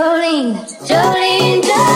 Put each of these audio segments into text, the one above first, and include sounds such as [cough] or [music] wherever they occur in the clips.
Jolene, Jolene, Jolene.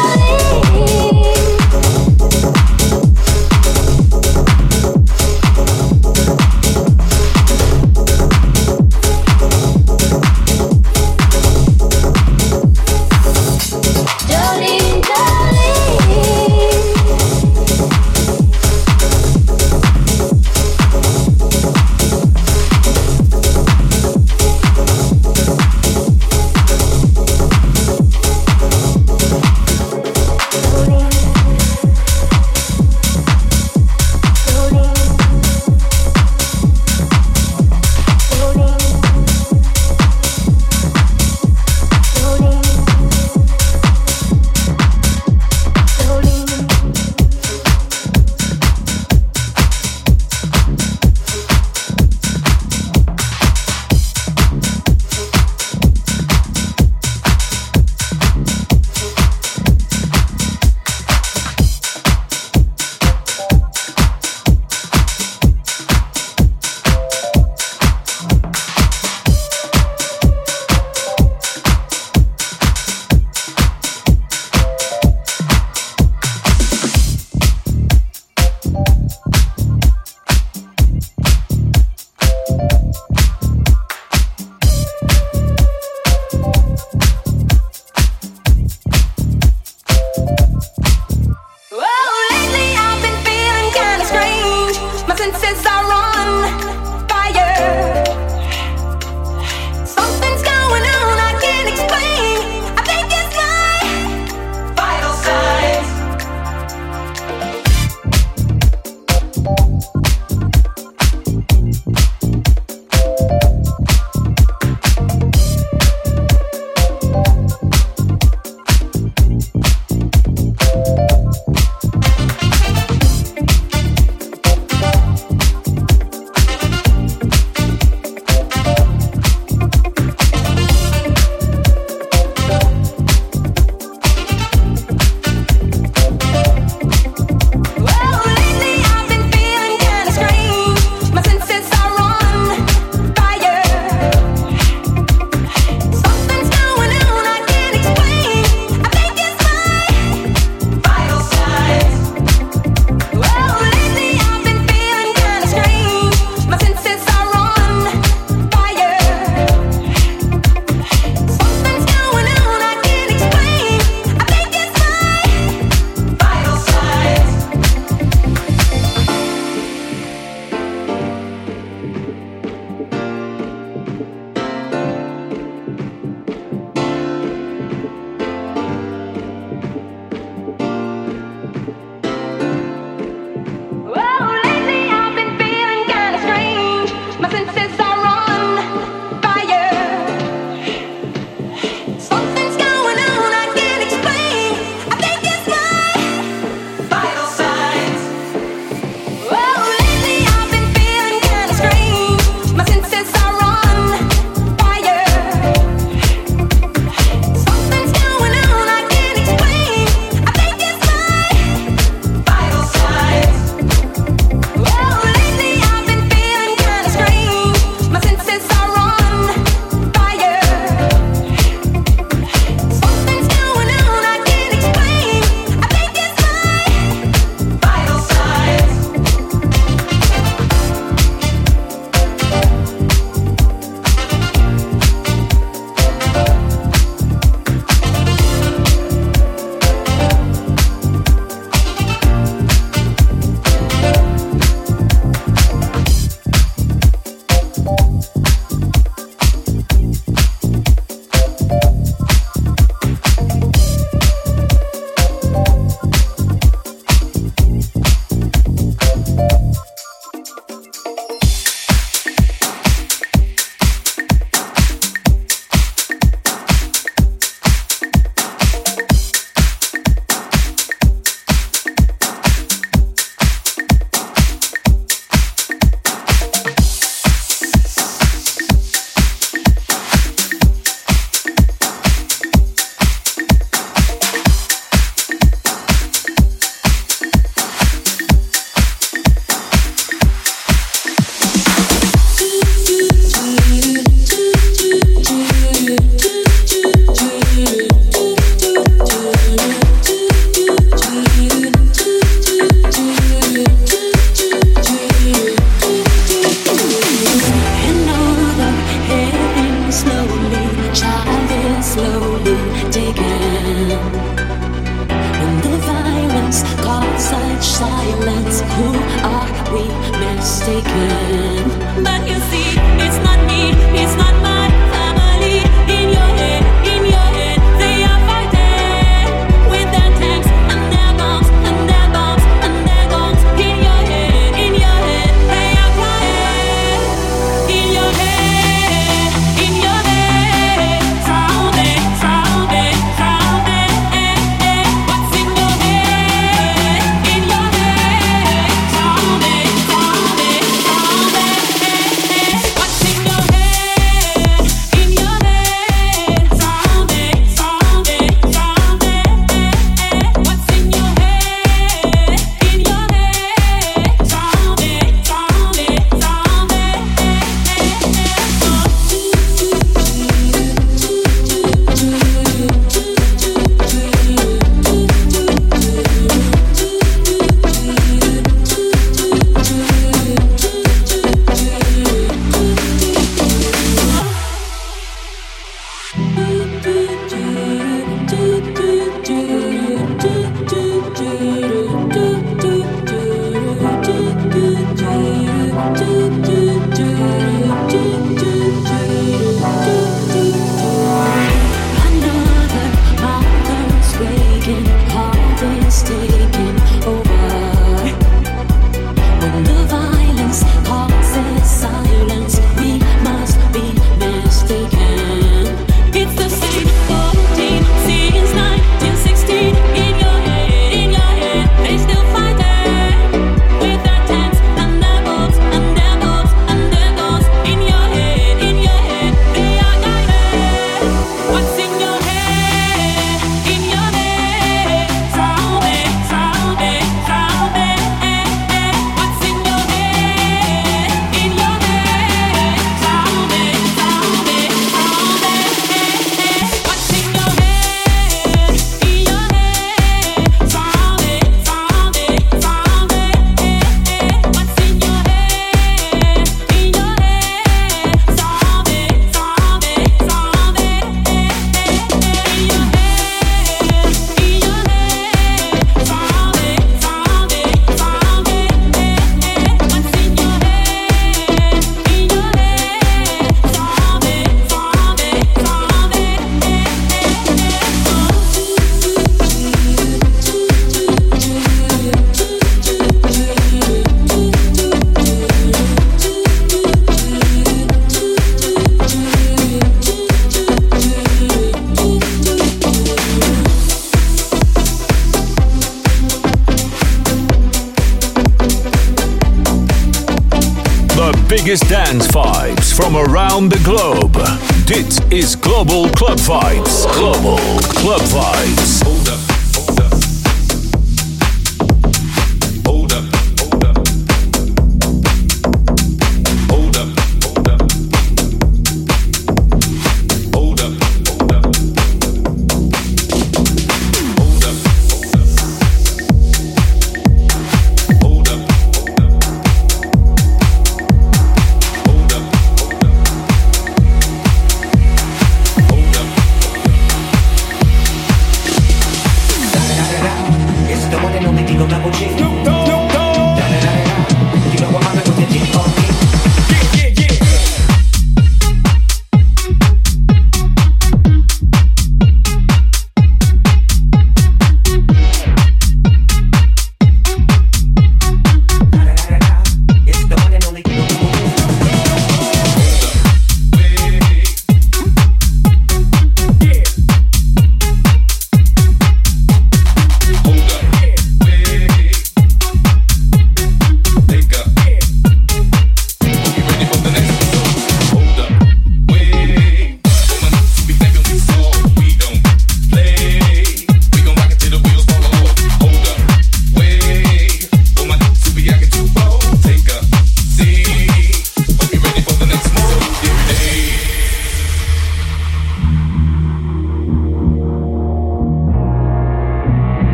Around the globe. Dit is Global Club Vibes. Global Club Vibes.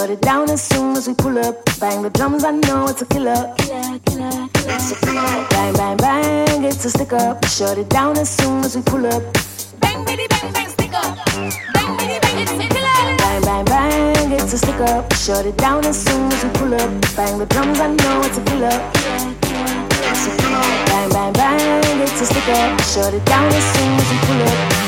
Shut it down as soon as we pull up. Bang the drums, I know it's a killer. Killer, killer, killer. It's a killer. Bang, bang, bang, it's a stick up. Shut it down as soon as we pull up. Bang, bitty, bang, bang, stick up. Bang, bitty, bang, it's a killer. Bang, bang, bang, it's a stick up. Shut it down as soon as we pull up. Bang the drums, I know it's a killer. killer, killer. It's a killer. Bang, bang, bang, it's a stick up. Shut it down as soon as we pull up.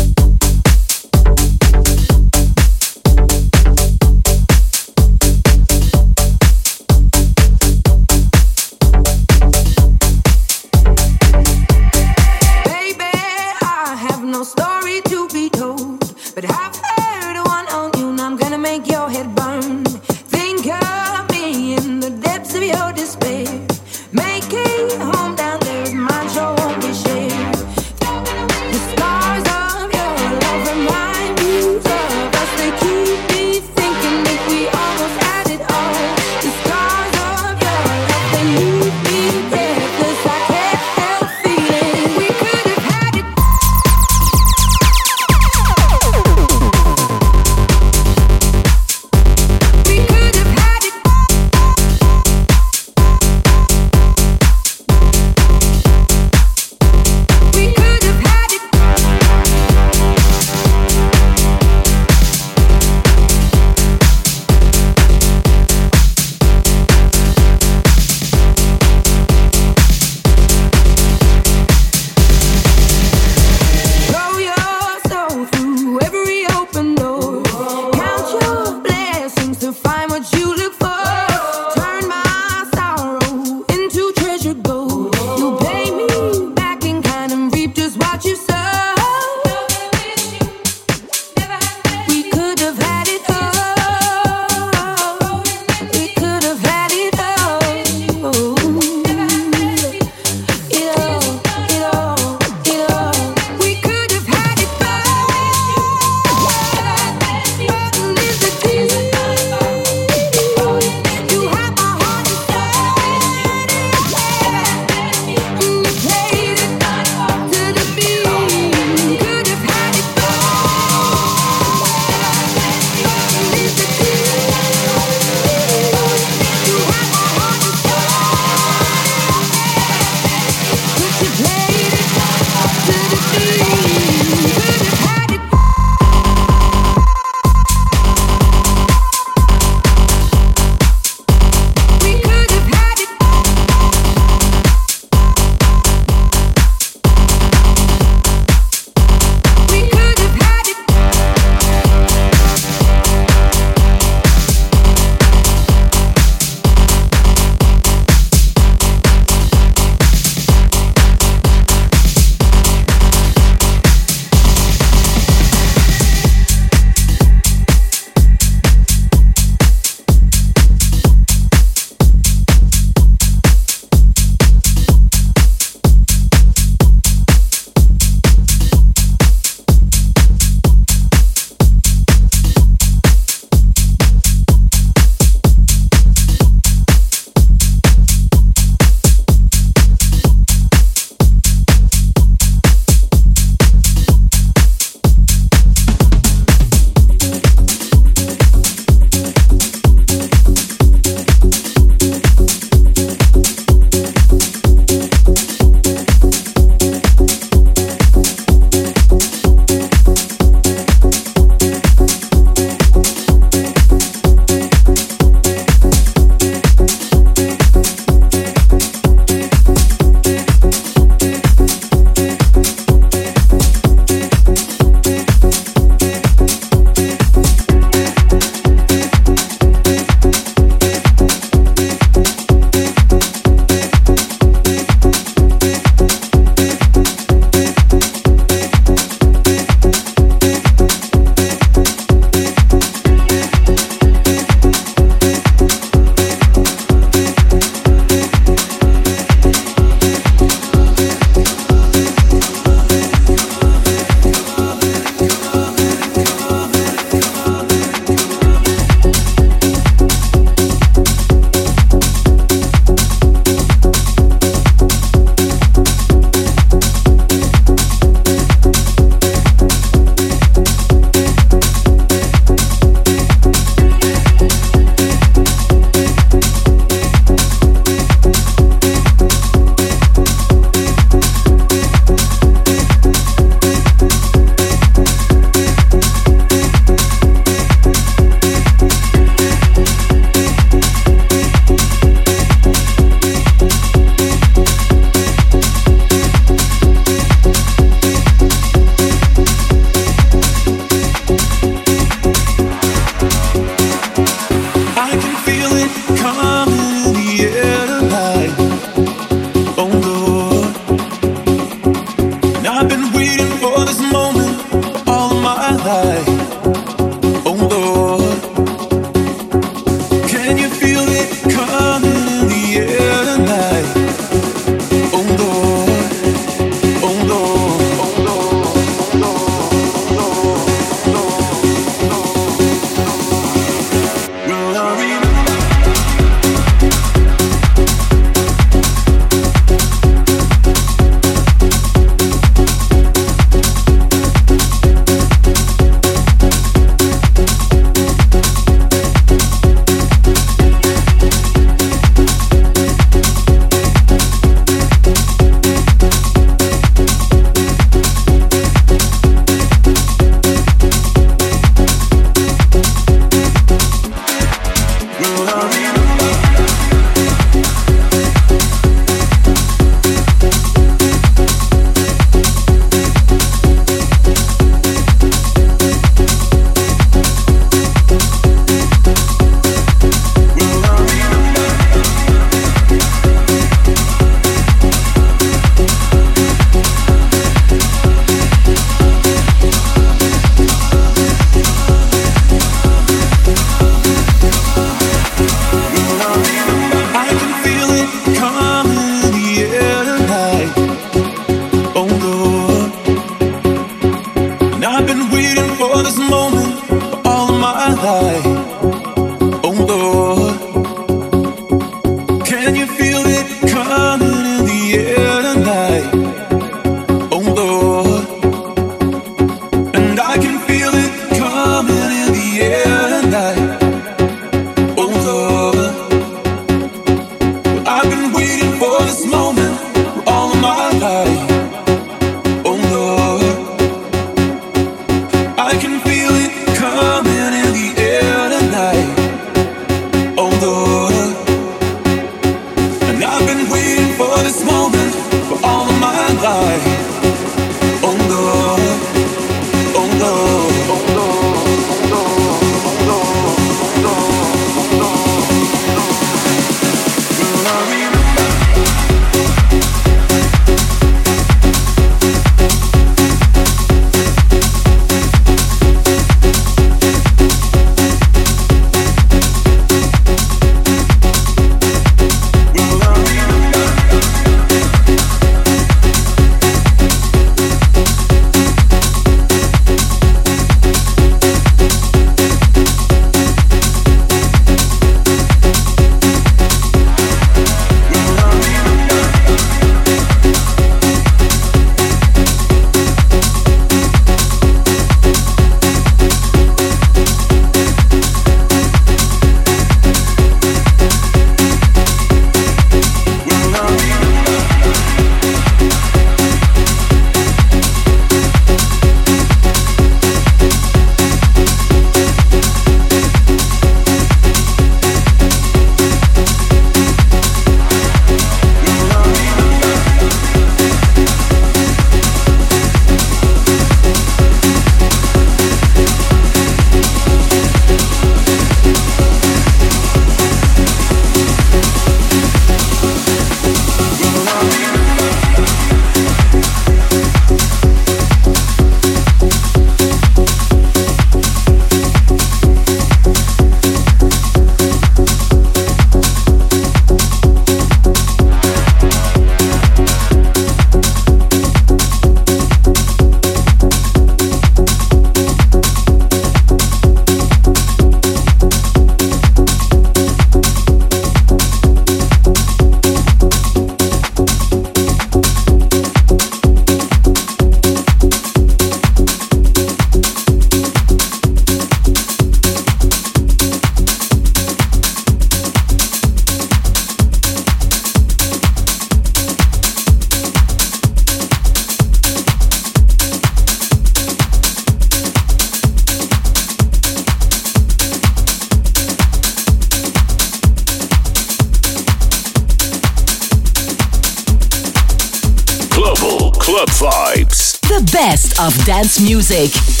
Dance music.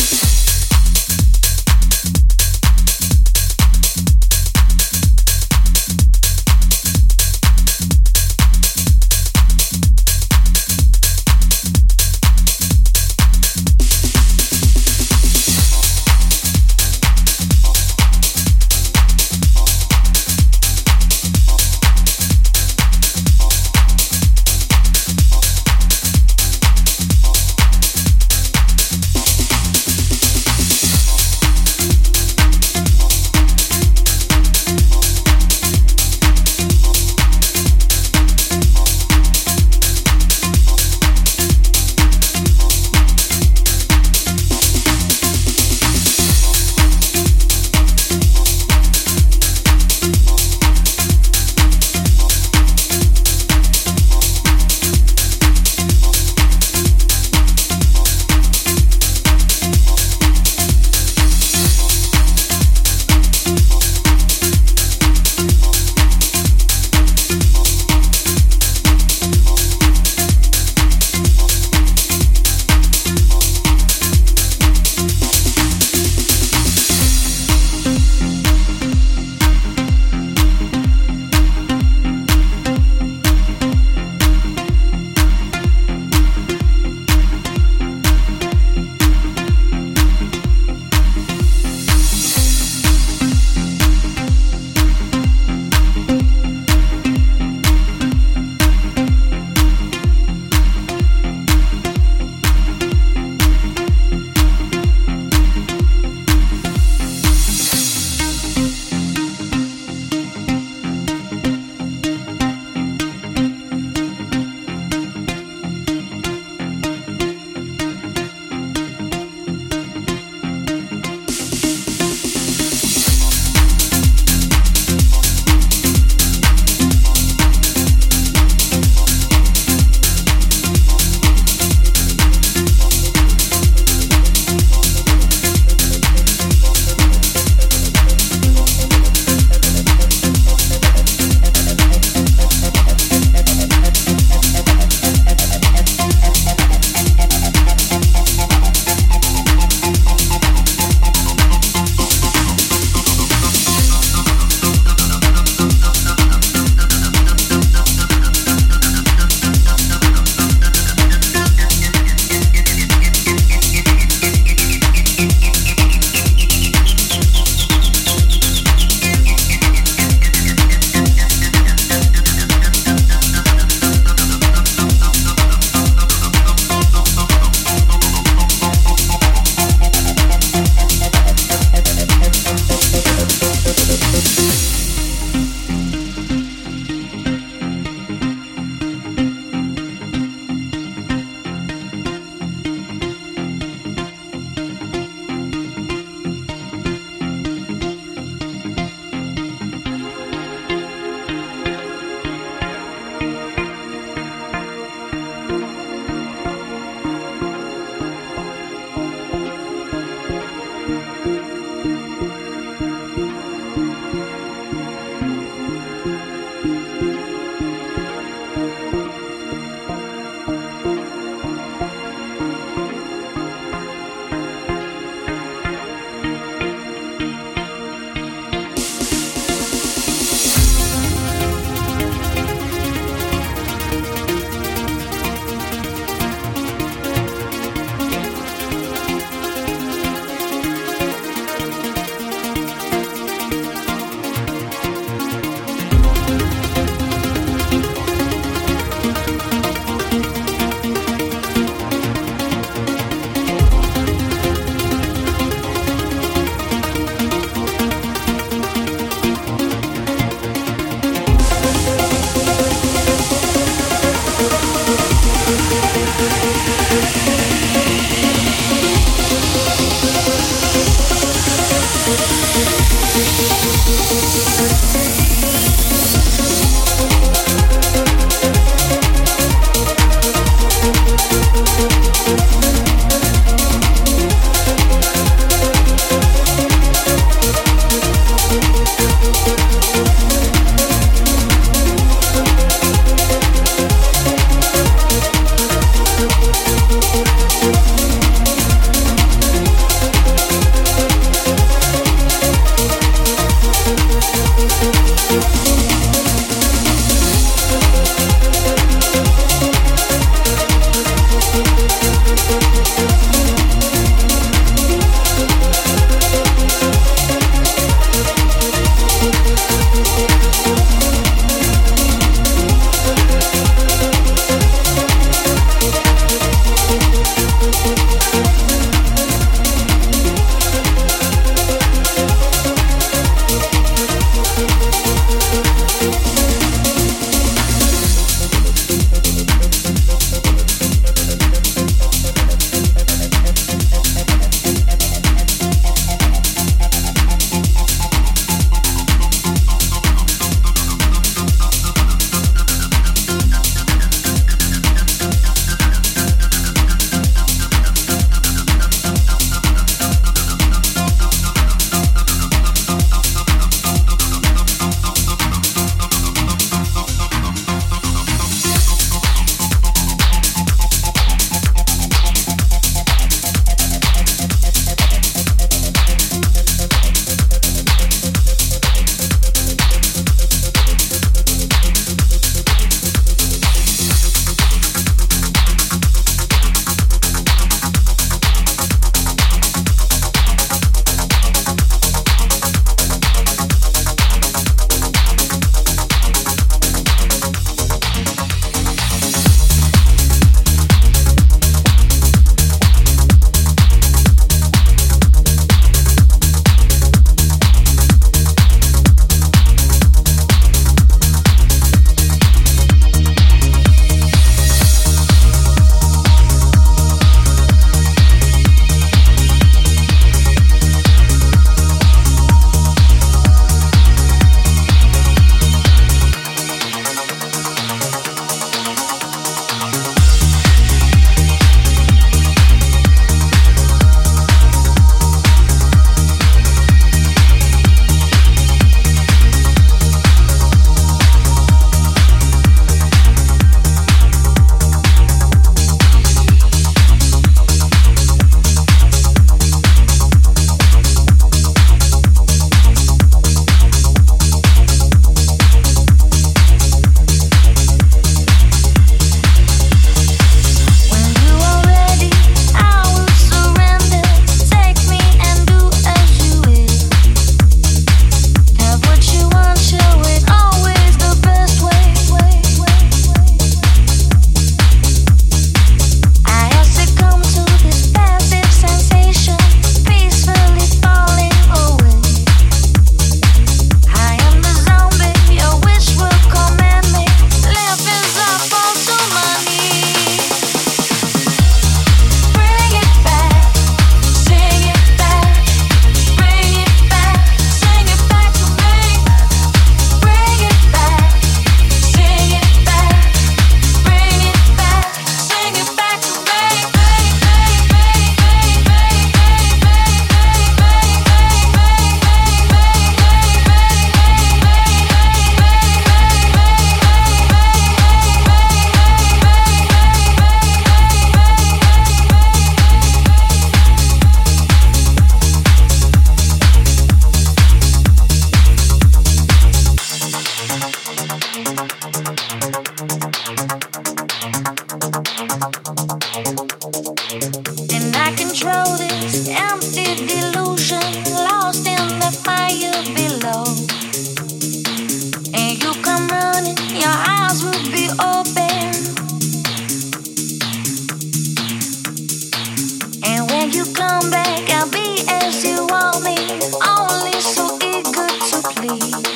me.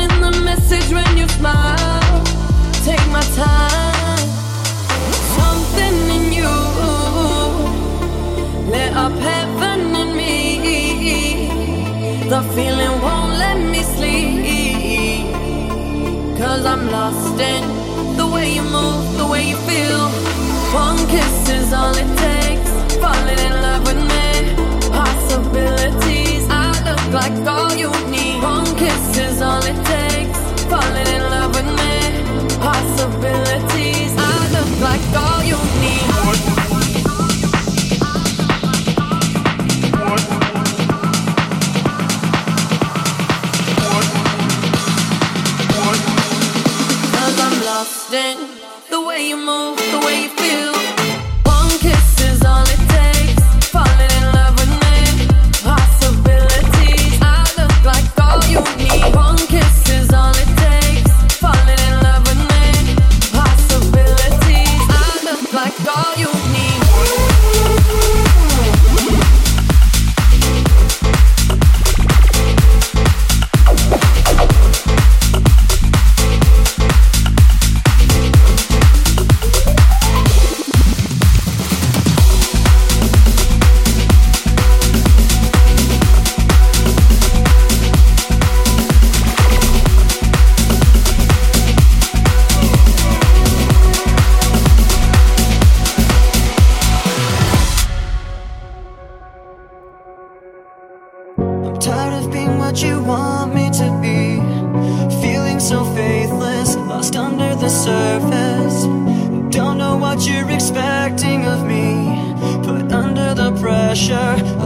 in the message when you smile. Take my time. Something in you lit up heaven in me. The feeling won't let me sleep. Cause I'm lost in the way you move, the way you feel. One kiss is all it takes. Falling in love with me. Possibilities look like all you need. One kiss is all it takes. Falling in love with me. Possibilities. I look like all you need. Cause I'm lost in the way you move, the way you feel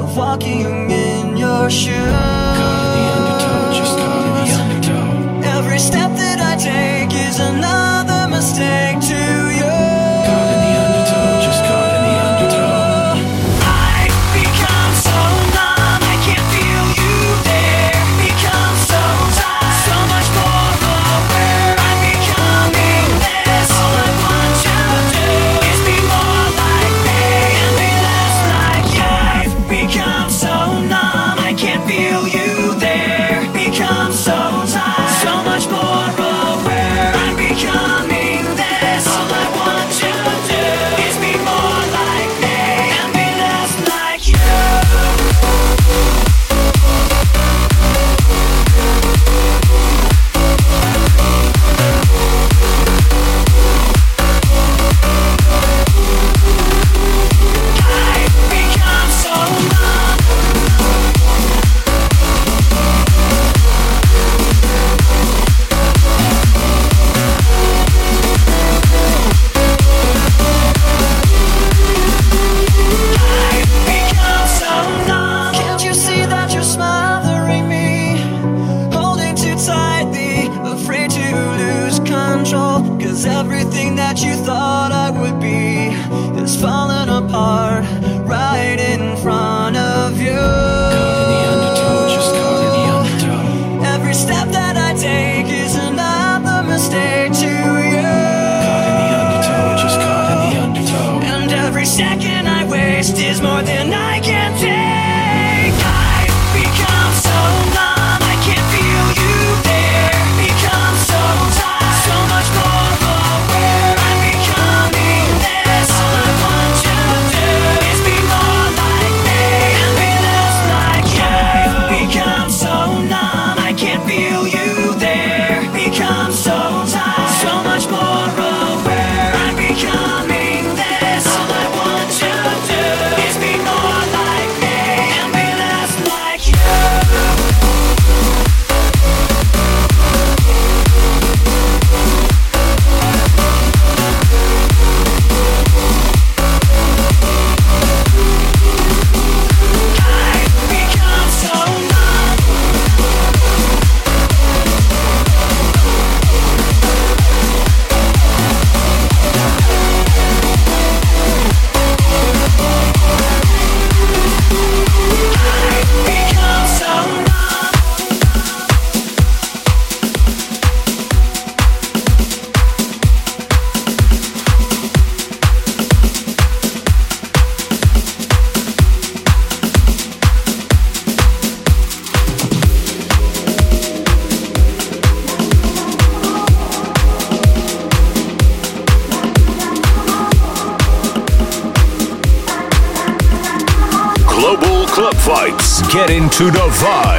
of walking in your shoes. Caught in the undertow, just caught in the undertow. Every step that I take is another mistake Get into the vibe.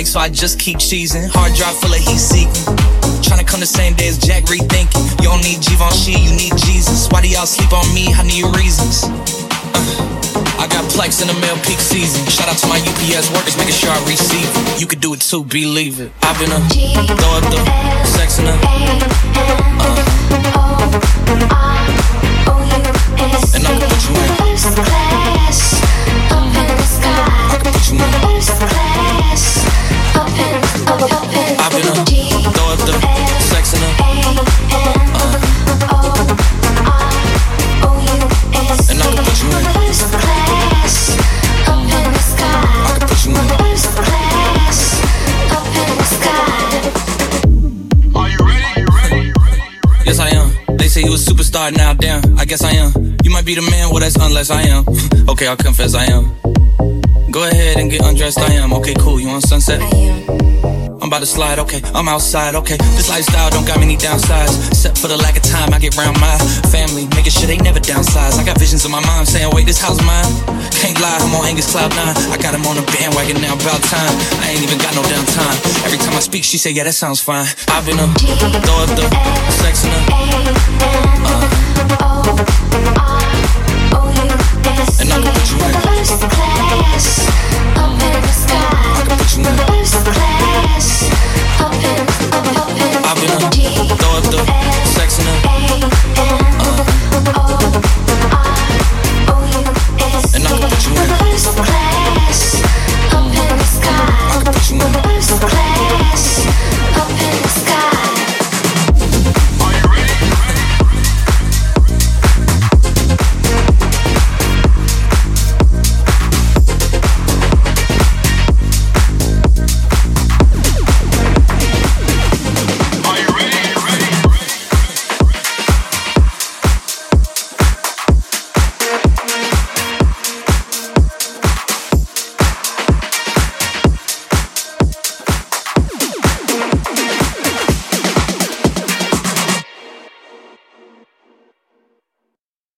Like, so I just keep cheesing. Hard drive full of heat seeking. Trying to come the same day as Jack rethinking. You don't need Givenchy, you need Jesus. Why do y'all sleep on me? I need reasons. Uh, I got plex in the mail peak season. Shout out to my UPS workers, making sure I receive it. You could do it too, believe it. I've been a throw up the sex in the. Uh, and I can put you in. First class, up in the sky. Superstar now, damn. I guess I am. You might be the man, well, that's unless I am. [laughs] okay, I'll confess I am. Go ahead and get undressed, I am. Okay, cool. You want sunset? I am. About to slide, okay. I'm outside, okay. This lifestyle don't got many downsides. Except for the lack of time I get round my family. Making sure they never downsize. I got visions of my mom saying, wait, this house mine. Can't lie, I'm on Angus Cloud 9. I got him on the bandwagon now, about time. I ain't even got no downtime. Every time I speak, she say, yeah, that sounds fine. I've been up, throw up the sex in her. And I can put you in. I can put you in.